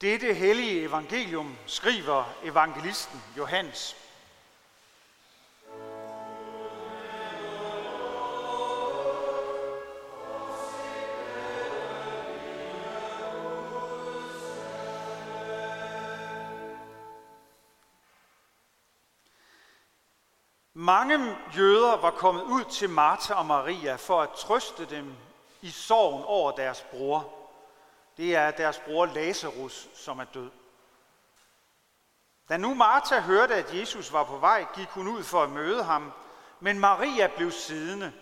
Dette hellige evangelium skriver evangelisten Johannes. Mange jøder var kommet ud til Martha og Maria for at trøste dem i sorgen over deres bror. Det er deres bror Lazarus, som er død. Da nu Martha hørte, at Jesus var på vej, gik hun ud for at møde ham, men Maria blev siddende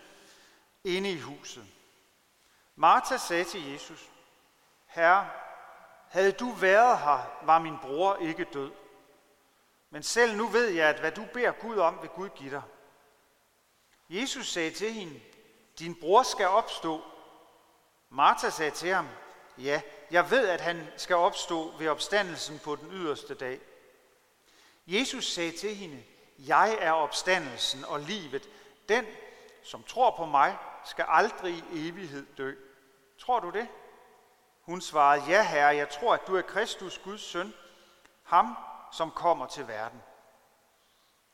inde i huset. Martha sagde til Jesus, Herre, havde du været her, var min bror ikke død. Men selv nu ved jeg, at hvad du beder Gud om, vil Gud give dig. Jesus sagde til hende, din bror skal opstå. Martha sagde til ham, ja, jeg ved, at han skal opstå ved opstandelsen på den yderste dag. Jesus sagde til hende, jeg er opstandelsen og livet. Den, som tror på mig, skal aldrig i evighed dø. Tror du det? Hun svarede, ja herre, jeg tror, at du er Kristus, Guds søn, ham, som kommer til verden.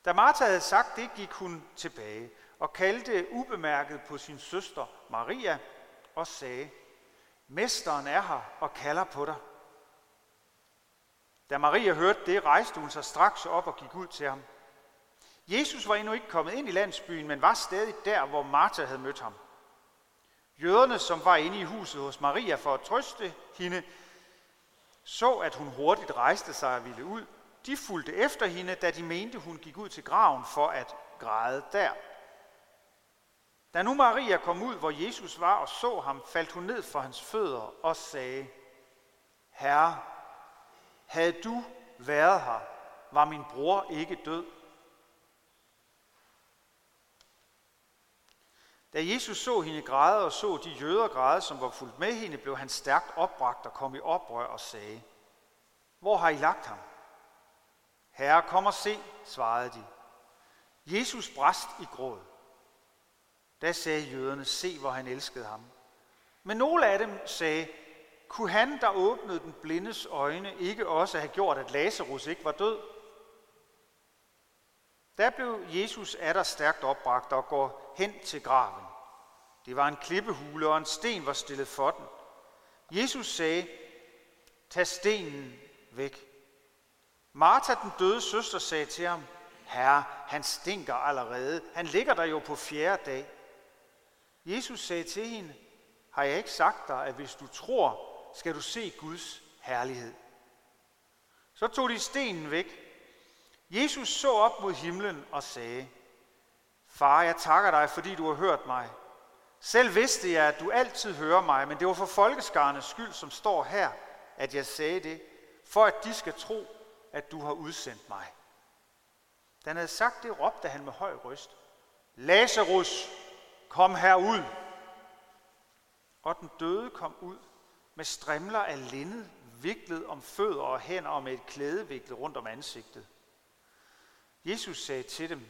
Da Martha havde sagt det, gik hun tilbage og kaldte ubemærket på sin søster Maria og sagde, Mesteren er her og kalder på dig. Da Maria hørte det, rejste hun sig straks op og gik ud til ham. Jesus var endnu ikke kommet ind i landsbyen, men var stadig der, hvor Martha havde mødt ham. Jøderne, som var inde i huset hos Maria for at trøste hende, så, at hun hurtigt rejste sig og ville ud. De fulgte efter hende, da de mente, hun gik ud til graven for at græde der. Da nu Maria kom ud, hvor Jesus var og så ham, faldt hun ned for hans fødder og sagde, Herre, havde du været her, var min bror ikke død. Da Jesus så hende græde og så de jøder græde, som var fuldt med hende, blev han stærkt opbragt og kom i oprør og sagde, Hvor har I lagt ham? Herre, kom og se, svarede de. Jesus brast i gråd. Da sagde jøderne, se hvor han elskede ham. Men nogle af dem sagde, kunne han, der åbnede den blindes øjne, ikke også have gjort, at Lazarus ikke var død? Der blev Jesus atter stærkt opbragt og går hen til graven. Det var en klippehule, og en sten var stillet for den. Jesus sagde, tag stenen væk. Martha, den døde søster, sagde til ham, Herre, han stinker allerede. Han ligger der jo på fjerde dag. Jesus sagde til hende, har jeg ikke sagt dig, at hvis du tror, skal du se Guds herlighed. Så tog de stenen væk. Jesus så op mod himlen og sagde, Far, jeg takker dig, fordi du har hørt mig. Selv vidste jeg, at du altid hører mig, men det var for folkeskarnes skyld, som står her, at jeg sagde det, for at de skal tro, at du har udsendt mig. Da han havde sagt det, råbte han med høj røst, Lazarus, kom herud. Og den døde kom ud med strimler af linned, viklet om fødder og hænder og med et klæde viklet rundt om ansigtet. Jesus sagde til dem,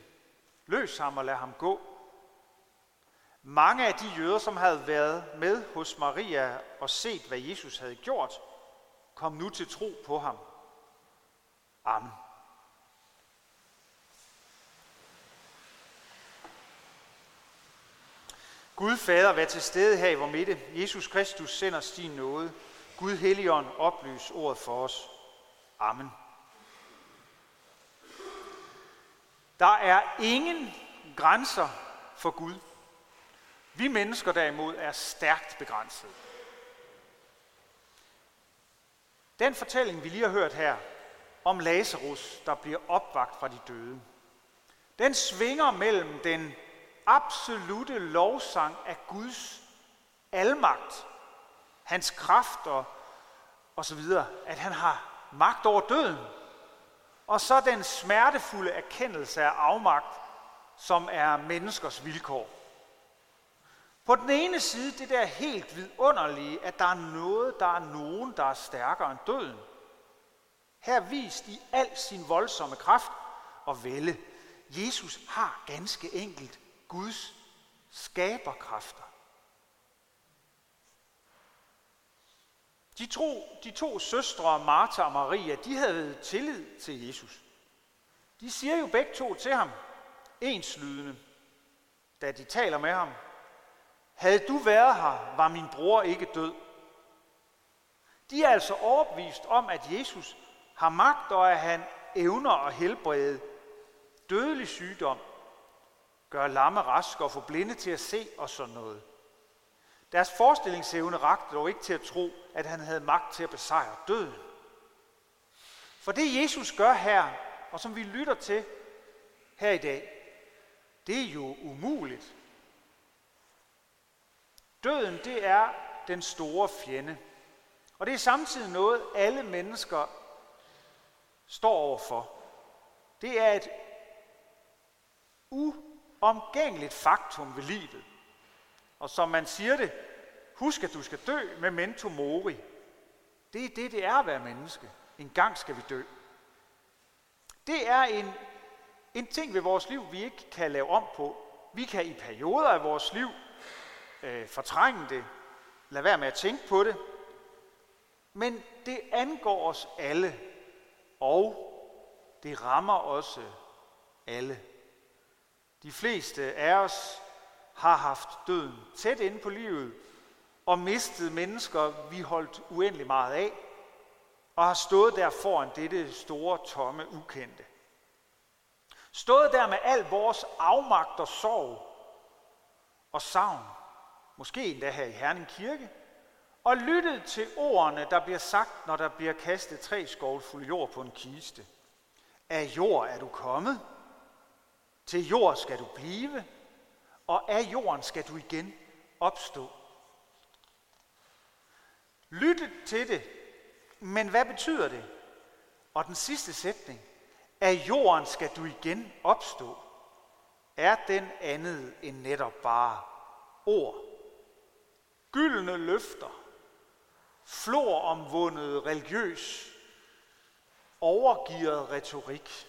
løs ham og lad ham gå. Mange af de jøder, som havde været med hos Maria og set, hvad Jesus havde gjort, kom nu til tro på ham. Amen. Gud Fader, vær til stede her i vor midte. Jesus Kristus sender os din nåde. Gud Helligånd, oplys ordet for os. Amen. Der er ingen grænser for Gud. Vi mennesker derimod er stærkt begrænset. Den fortælling, vi lige har hørt her, om Lazarus, der bliver opvagt fra de døde, den svinger mellem den absolute lovsang af Guds almagt, hans kraft og, og så videre, at han har magt over døden. Og så den smertefulde erkendelse af afmagt, som er menneskers vilkår. På den ene side det der helt vidunderlige, at der er noget, der er nogen, der er stærkere end døden. Her vist i al sin voldsomme kraft og vælde. Jesus har ganske enkelt Guds skaberkræfter. De to, de to søstre, Martha og Maria, de havde tillid til Jesus. De siger jo begge to til ham, enslydende, da de taler med ham. Havde du været her, var min bror ikke død. De er altså overbevist om, at Jesus har magt, og at han evner at helbrede dødelig sygdom, gøre lamme rask og få blinde til at se og sådan noget. Deres forestillingsevne rakte dog ikke til at tro, at han havde magt til at besejre døden. For det Jesus gør her, og som vi lytter til her i dag, det er jo umuligt. Døden, det er den store fjende. Og det er samtidig noget, alle mennesker står overfor. Det er et u omgængeligt faktum ved livet. Og som man siger det, husk at du skal dø med mento mori. Det er det, det er at være menneske. En gang skal vi dø. Det er en, en ting ved vores liv, vi ikke kan lave om på. Vi kan i perioder af vores liv øh, fortrænge det, lade være med at tænke på det, men det angår os alle, og det rammer også alle. De fleste af os har haft døden tæt inde på livet, og mistet mennesker, vi holdt uendelig meget af, og har stået der foran dette store, tomme, ukendte. Stået der med al vores afmagt og sorg og savn, måske endda her i Herning Kirke, og lyttet til ordene, der bliver sagt, når der bliver kastet tre skovlfulde jord på en kiste. Af jord er du kommet, til jord skal du blive, og af jorden skal du igen opstå. Lytte til det, men hvad betyder det? Og den sidste sætning, af jorden skal du igen opstå, er den andet end netop bare ord. Gyldne løfter, floromvundet religiøs, overgivet retorik,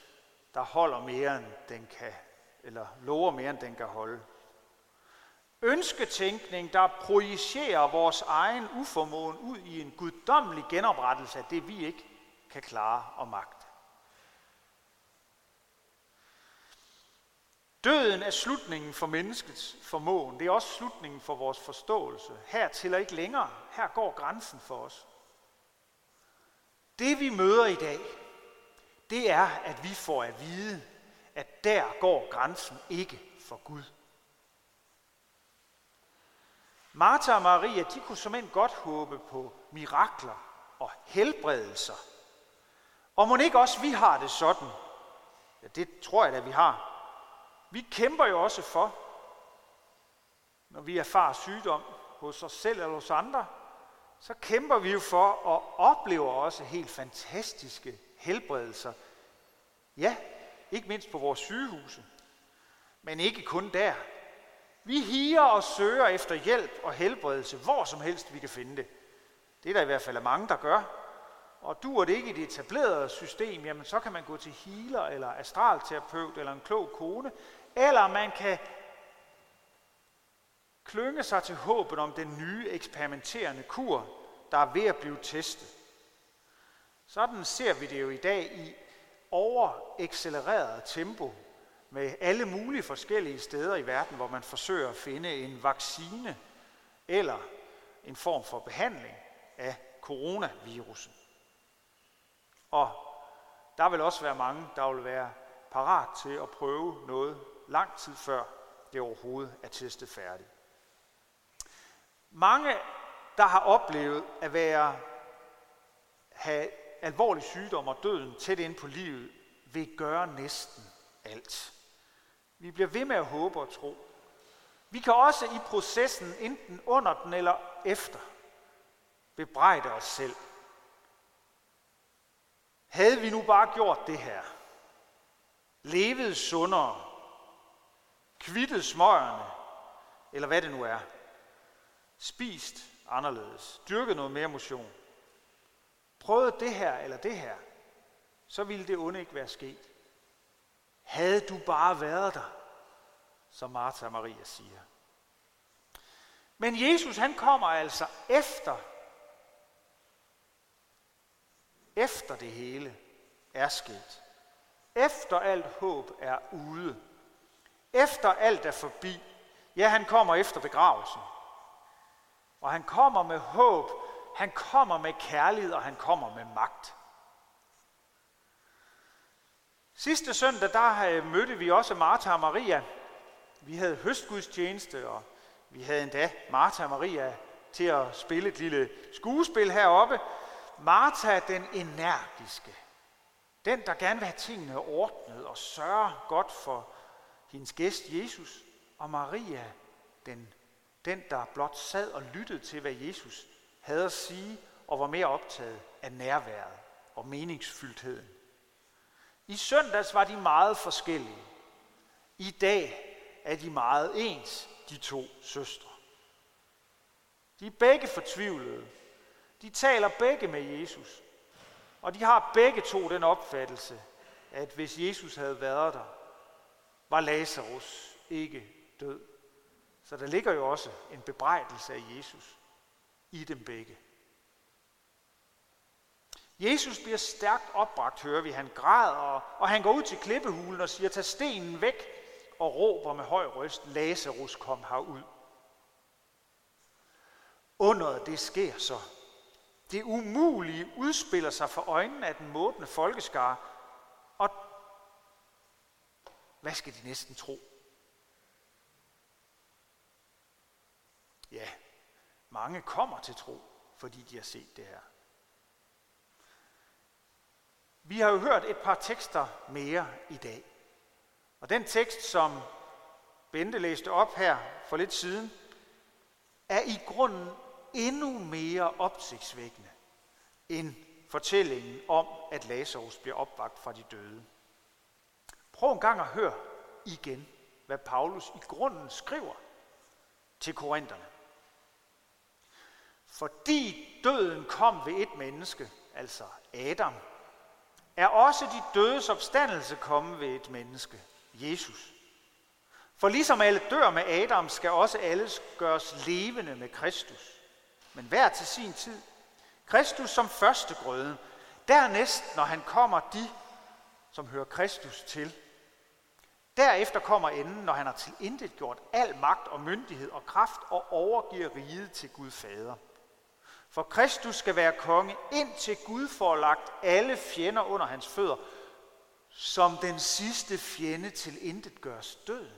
der holder mere end den kan, eller lover mere end den kan holde. Ønsketænkning, der projicerer vores egen uformåen ud i en guddommelig genoprettelse af det, vi ikke kan klare og magte. Døden er slutningen for menneskets formåen. Det er også slutningen for vores forståelse. Her tæller ikke længere. Her går grænsen for os. Det vi møder i dag, det er, at vi får at vide, at der går grænsen ikke for Gud. Martha og Maria, de kunne som godt håbe på mirakler og helbredelser. Og må ikke også vi har det sådan? Ja, det tror jeg da, vi har. Vi kæmper jo også for, når vi erfarer sygdom hos os selv eller hos andre, så kæmper vi jo for og oplever også helt fantastiske helbredelser. Ja, ikke mindst på vores sygehuse, men ikke kun der. Vi higer og søger efter hjælp og helbredelse, hvor som helst vi kan finde det. Det er der i hvert fald mange, der gør. Og du er det ikke i det etablerede system, jamen så kan man gå til healer eller astralterapeut eller en klog kone, eller man kan klynge sig til håbet om den nye eksperimenterende kur, der er ved at blive testet. Sådan ser vi det jo i dag i overaccelereret tempo med alle mulige forskellige steder i verden, hvor man forsøger at finde en vaccine eller en form for behandling af coronavirusen. Og der vil også være mange, der vil være parat til at prøve noget lang tid før det overhovedet er testet færdigt. Mange, der har oplevet at være, have alvorlig sygdom og døden tæt ind på livet, vil gøre næsten alt. Vi bliver ved med at håbe og tro. Vi kan også i processen, enten under den eller efter, bebrejde os selv. Havde vi nu bare gjort det her, levet sundere, kvittet smøgerne, eller hvad det nu er, spist anderledes, dyrket noget mere motion, prøvede det her eller det her, så ville det onde ikke være sket. Havde du bare været der, som Martha og Maria siger. Men Jesus han kommer altså efter efter det hele er sket. Efter alt håb er ude. Efter alt er forbi. Ja, han kommer efter begravelsen. Og han kommer med håb, han kommer med kærlighed, og han kommer med magt. Sidste søndag, der øh, mødte vi også Martha og Maria. Vi havde høstgudstjeneste, og vi havde endda Martha og Maria til at spille et lille skuespil heroppe. Martha, den energiske. Den, der gerne vil have tingene ordnet og sørge godt for hendes gæst Jesus. Og Maria, den, den der blot sad og lyttede til, hvad Jesus havde at sige, og var mere optaget af nærværet og meningsfyldtheden. I søndags var de meget forskellige. I dag er de meget ens, de to søstre. De er begge fortvivlede. De taler begge med Jesus. Og de har begge to den opfattelse, at hvis Jesus havde været der, var Lazarus ikke død. Så der ligger jo også en bebrejdelse af Jesus i dem begge. Jesus bliver stærkt opbragt, hører vi. Han græder, og han går ud til klippehulen og siger, tag stenen væk, og råber med høj røst, Lazarus kom herud. Underet det sker så. Det umulige udspiller sig for øjnene af den måbende folkeskare, og hvad skal de næsten tro? Ja, mange kommer til tro, fordi de har set det her. Vi har jo hørt et par tekster mere i dag. Og den tekst, som Bente læste op her for lidt siden, er i grunden endnu mere opsigtsvækkende end fortællingen om, at Lazarus bliver opvagt fra de døde. Prøv en gang at høre igen, hvad Paulus i grunden skriver til korinterne. Fordi døden kom ved et menneske, altså Adam, er også de dødes opstandelse kommet ved et menneske, Jesus. For ligesom alle dør med Adam, skal også alle gøres levende med Kristus. Men hver til sin tid. Kristus som første grøde. Dernæst, når han kommer, de, som hører Kristus til. Derefter kommer enden, når han har tilintet gjort al magt og myndighed og kraft og overgiver riget til Gud Fader. For Kristus skal være konge, indtil Gud får lagt alle fjender under hans fødder, som den sidste fjende til intet gørs døden.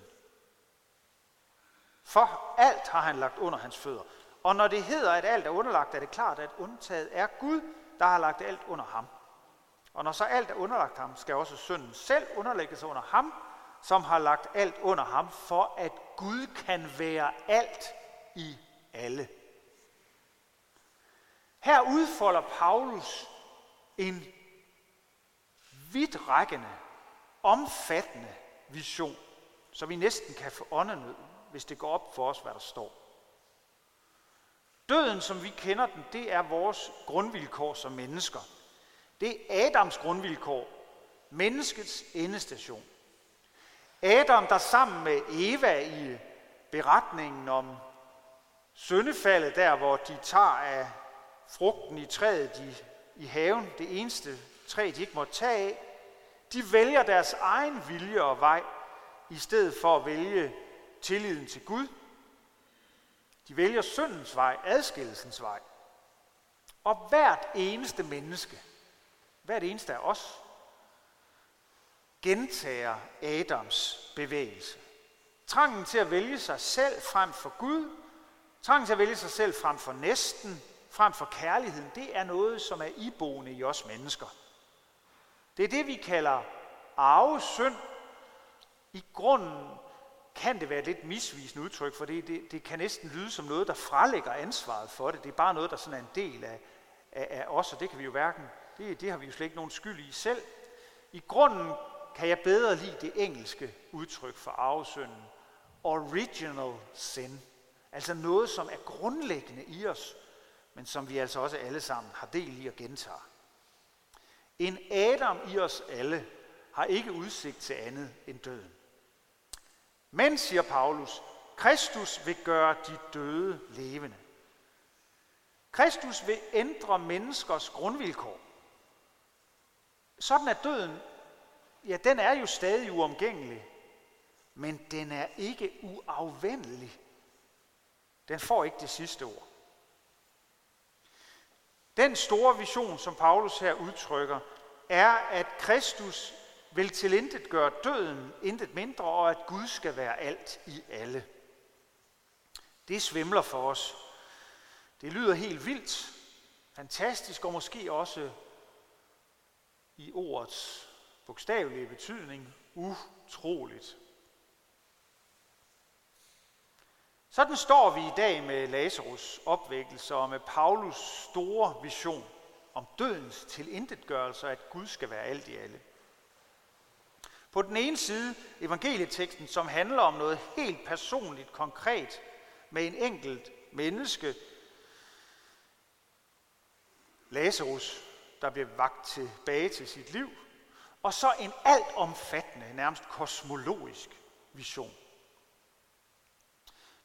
For alt har han lagt under hans fødder. Og når det hedder, at alt er underlagt, er det klart, at undtaget er Gud, der har lagt alt under ham. Og når så alt er underlagt ham, skal også synden selv underlægges under ham, som har lagt alt under ham, for at Gud kan være alt i alle. Her udfolder Paulus en vidtrækkende, omfattende vision, så vi næsten kan få åndenød, hvis det går op for os, hvad der står. Døden, som vi kender den, det er vores grundvilkår som mennesker. Det er Adams grundvilkår, menneskets endestation. Adam, der sammen med Eva i beretningen om syndefaldet, der hvor de tager af frugten i træet de, i haven, det eneste træ, de ikke må tage af, de vælger deres egen vilje og vej, i stedet for at vælge tilliden til Gud. De vælger syndens vej, adskillelsens vej. Og hvert eneste menneske, hvert eneste af os, gentager Adams bevægelse. Trangen til at vælge sig selv frem for Gud, trangen til at vælge sig selv frem for næsten, frem for kærligheden, det er noget, som er iboende i os mennesker. Det er det, vi kalder arvesynd. I grunden kan det være et lidt misvisende udtryk, for det, det, det kan næsten lyde som noget, der frelægger ansvaret for det. Det er bare noget, der sådan er en del af, af, af os, og det kan vi jo hverken, det, det har vi jo slet ikke nogen skyld i selv. I grunden kan jeg bedre lide det engelske udtryk for arvesynden. Original sin. Altså noget, som er grundlæggende i os, men som vi altså også alle sammen har del i og gentager. En Adam i os alle har ikke udsigt til andet end døden. Men, siger Paulus, Kristus vil gøre de døde levende. Kristus vil ændre menneskers grundvilkår. sådan er døden, ja, den er jo stadig uomgængelig, men den er ikke uafvendelig. Den får ikke det sidste ord. Den store vision, som Paulus her udtrykker, er, at Kristus vil tilintet gøre døden intet mindre, og at Gud skal være alt i alle. Det svimler for os. Det lyder helt vildt, fantastisk og måske også i ordets bogstavelige betydning utroligt. Sådan står vi i dag med Lazarus opvækkelse og med Paulus store vision om dødens tilintetgørelse, at Gud skal være alt i alle. På den ene side evangelieteksten, som handler om noget helt personligt, konkret, med en enkelt menneske, Lazarus, der bliver vagt tilbage til sit liv, og så en altomfattende, nærmest kosmologisk vision.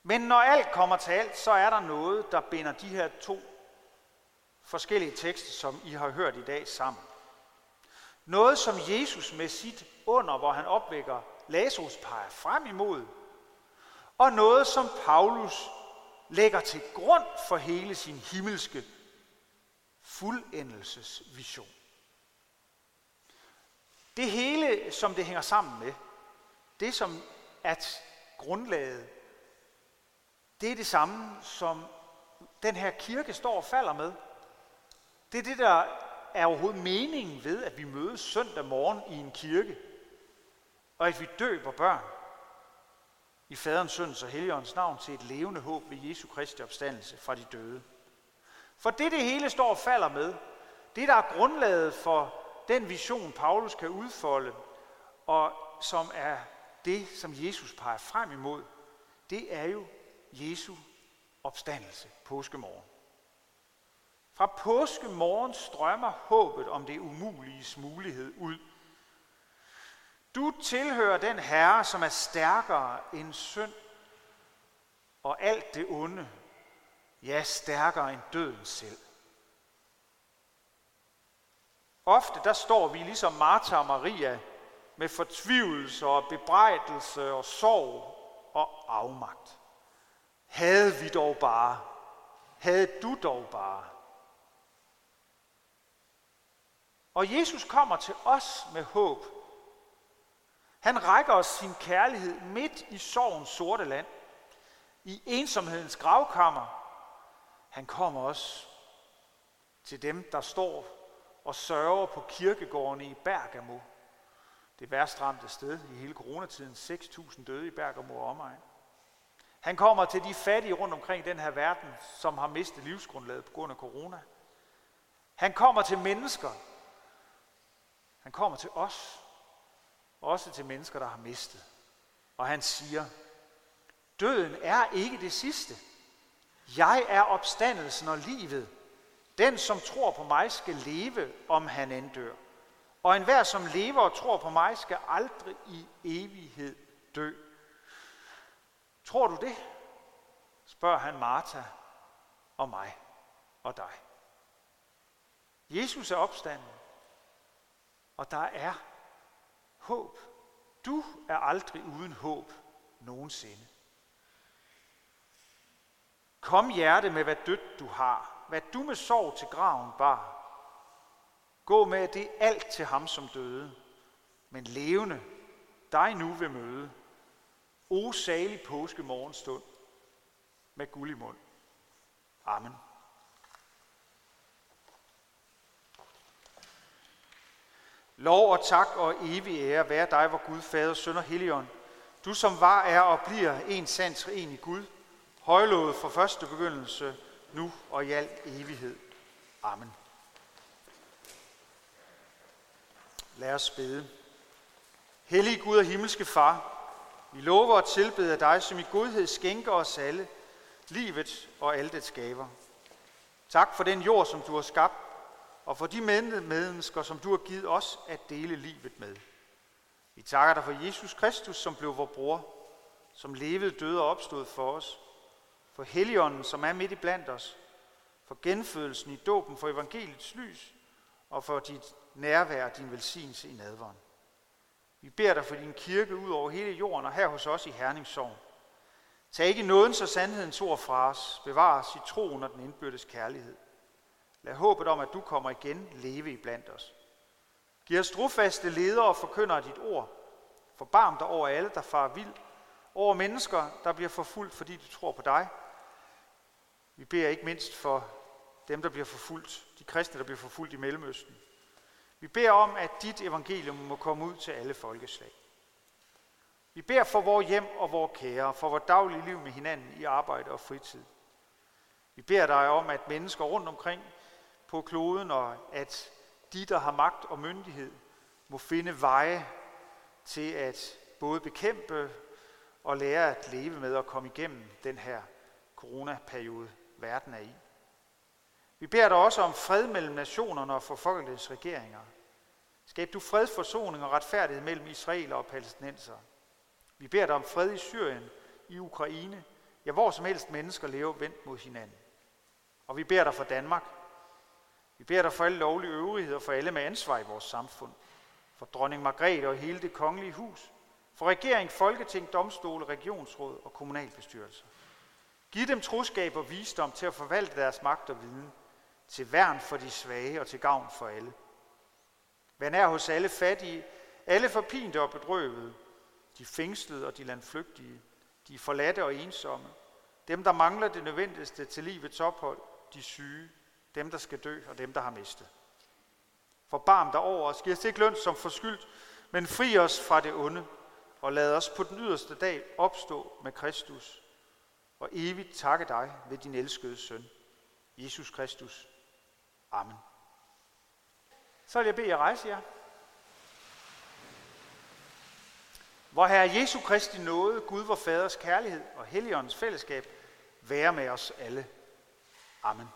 Men når alt kommer til alt, så er der noget, der binder de her to forskellige tekster, som I har hørt i dag, sammen. Noget, som Jesus med sit under, hvor han opvækker Lazarus, peger frem imod, og noget, som Paulus lægger til grund for hele sin himmelske fuldendelsesvision. Det hele, som det hænger sammen med, det som at grundlaget, det er det samme, som den her kirke står og falder med. Det er det, der er overhovedet meningen ved, at vi mødes søndag morgen i en kirke, og at vi døber børn i faderens, søns og heligåndens navn til et levende håb ved Jesu Kristi opstandelse fra de døde. For det, det hele står og falder med, det, der er grundlaget for den vision, Paulus kan udfolde, og som er det, som Jesus peger frem imod, det er jo Jesu opstandelse påskemorgen. Fra påskemorgen strømmer håbet om det umulige mulighed ud. Du tilhører den Herre, som er stærkere end synd og alt det onde, ja, stærkere end døden selv. Ofte der står vi ligesom Martha og Maria med fortvivlelse og bebrejdelse og sorg og afmagt. Havde vi dog bare, havde du dog bare. Og Jesus kommer til os med håb. Han rækker os sin kærlighed midt i sorgens sorte land, i ensomhedens gravkammer. Han kommer også til dem, der står og sørger på kirkegårdene i Bergamo. Det værst ramte sted i hele coronatiden. 6.000 døde i Bergamo og omegn. Han kommer til de fattige rundt omkring den her verden, som har mistet livsgrundlaget på grund af corona. Han kommer til mennesker. Han kommer til os. Også til mennesker, der har mistet. Og han siger, døden er ikke det sidste. Jeg er opstandelsen og livet. Den, som tror på mig, skal leve, om han end dør. Og enhver, som lever og tror på mig, skal aldrig i evighed dø. Tror du det? spørger han Martha og mig og dig. Jesus er opstanden, og der er håb. Du er aldrig uden håb nogensinde. Kom hjerte med, hvad dødt du har, hvad du med sorg til graven bar. Gå med det alt til ham, som døde, men levende dig nu vil møde. O salig påske morgenstund med guld i mund. Amen. Lov og tak og evig ære være dig, hvor Gud, Fader, Søn og Helligånd. Du som var, er og bliver en sand en i Gud, højlovet fra første begyndelse, nu og i al evighed. Amen. Lad os bede. Hellige Gud og himmelske Far, vi lover at tilbede dig, som i godhed skænker os alle livet og alle dets gaver. Tak for den jord, som du har skabt, og for de mennesker, som du har givet os at dele livet med. Vi takker dig for Jesus Kristus, som blev vor bror, som levede, døde og opstod for os, for Helligånden, som er midt i blandt os, for genfødelsen i dåben, for evangeliets lys og for dit nærvær og din velsignelse i nadveren. Vi beder dig for din kirke ud over hele jorden og her hos os i Herningssorg. Tag ikke nådens og sandhedens ord fra os. Bevar os i troen og den indbyrdes kærlighed. Lad håbet om, at du kommer igen, leve i blandt os. Giv os trofaste ledere og forkynder dit ord. Forbarm dig over alle, der farer vild. Over mennesker, der bliver forfulgt, fordi de tror på dig. Vi beder ikke mindst for dem, der bliver forfulgt, de kristne, der bliver forfulgt i Mellemøsten. Vi beder om, at dit evangelium må komme ud til alle folkeslag. Vi beder for vores hjem og vores kære, for vores daglige liv med hinanden i arbejde og fritid. Vi beder dig om, at mennesker rundt omkring på kloden, og at de, der har magt og myndighed, må finde veje til at både bekæmpe og lære at leve med og komme igennem den her coronaperiode, verden er i. Vi beder dig også om fred mellem nationerne og for folkets regeringer. Skab du fred, forsoning og retfærdighed mellem israeler og palæstinenser. Vi beder dig om fred i Syrien, i Ukraine, ja hvor som helst mennesker lever vendt mod hinanden. Og vi beder dig for Danmark. Vi beder dig for alle lovlige øvrigheder, for alle med ansvar i vores samfund. For dronning Margrethe og hele det kongelige hus. For regering, folketing, domstole, regionsråd og kommunalbestyrelser. Giv dem troskab og visdom til at forvalte deres magt og viden, til værn for de svage og til gavn for alle. Vær nær hos alle fattige, alle forpinte og bedrøvede, de fængslede og de landflygtige, de forladte og ensomme, dem, der mangler det nødvendigste til livets ophold, de syge, dem, der skal dø og dem, der har mistet. Forbarm dig over os, giv os ikke løn som forskyldt, men fri os fra det onde, og lad os på den yderste dag opstå med Kristus, og evigt takke dig ved din elskede søn, Jesus Kristus. Amen. Så vil jeg bede jer rejse jer. Hvor Herre Jesu Kristi nåde, Gud vor Faders kærlighed og Helligåndens fællesskab være med os alle. Amen.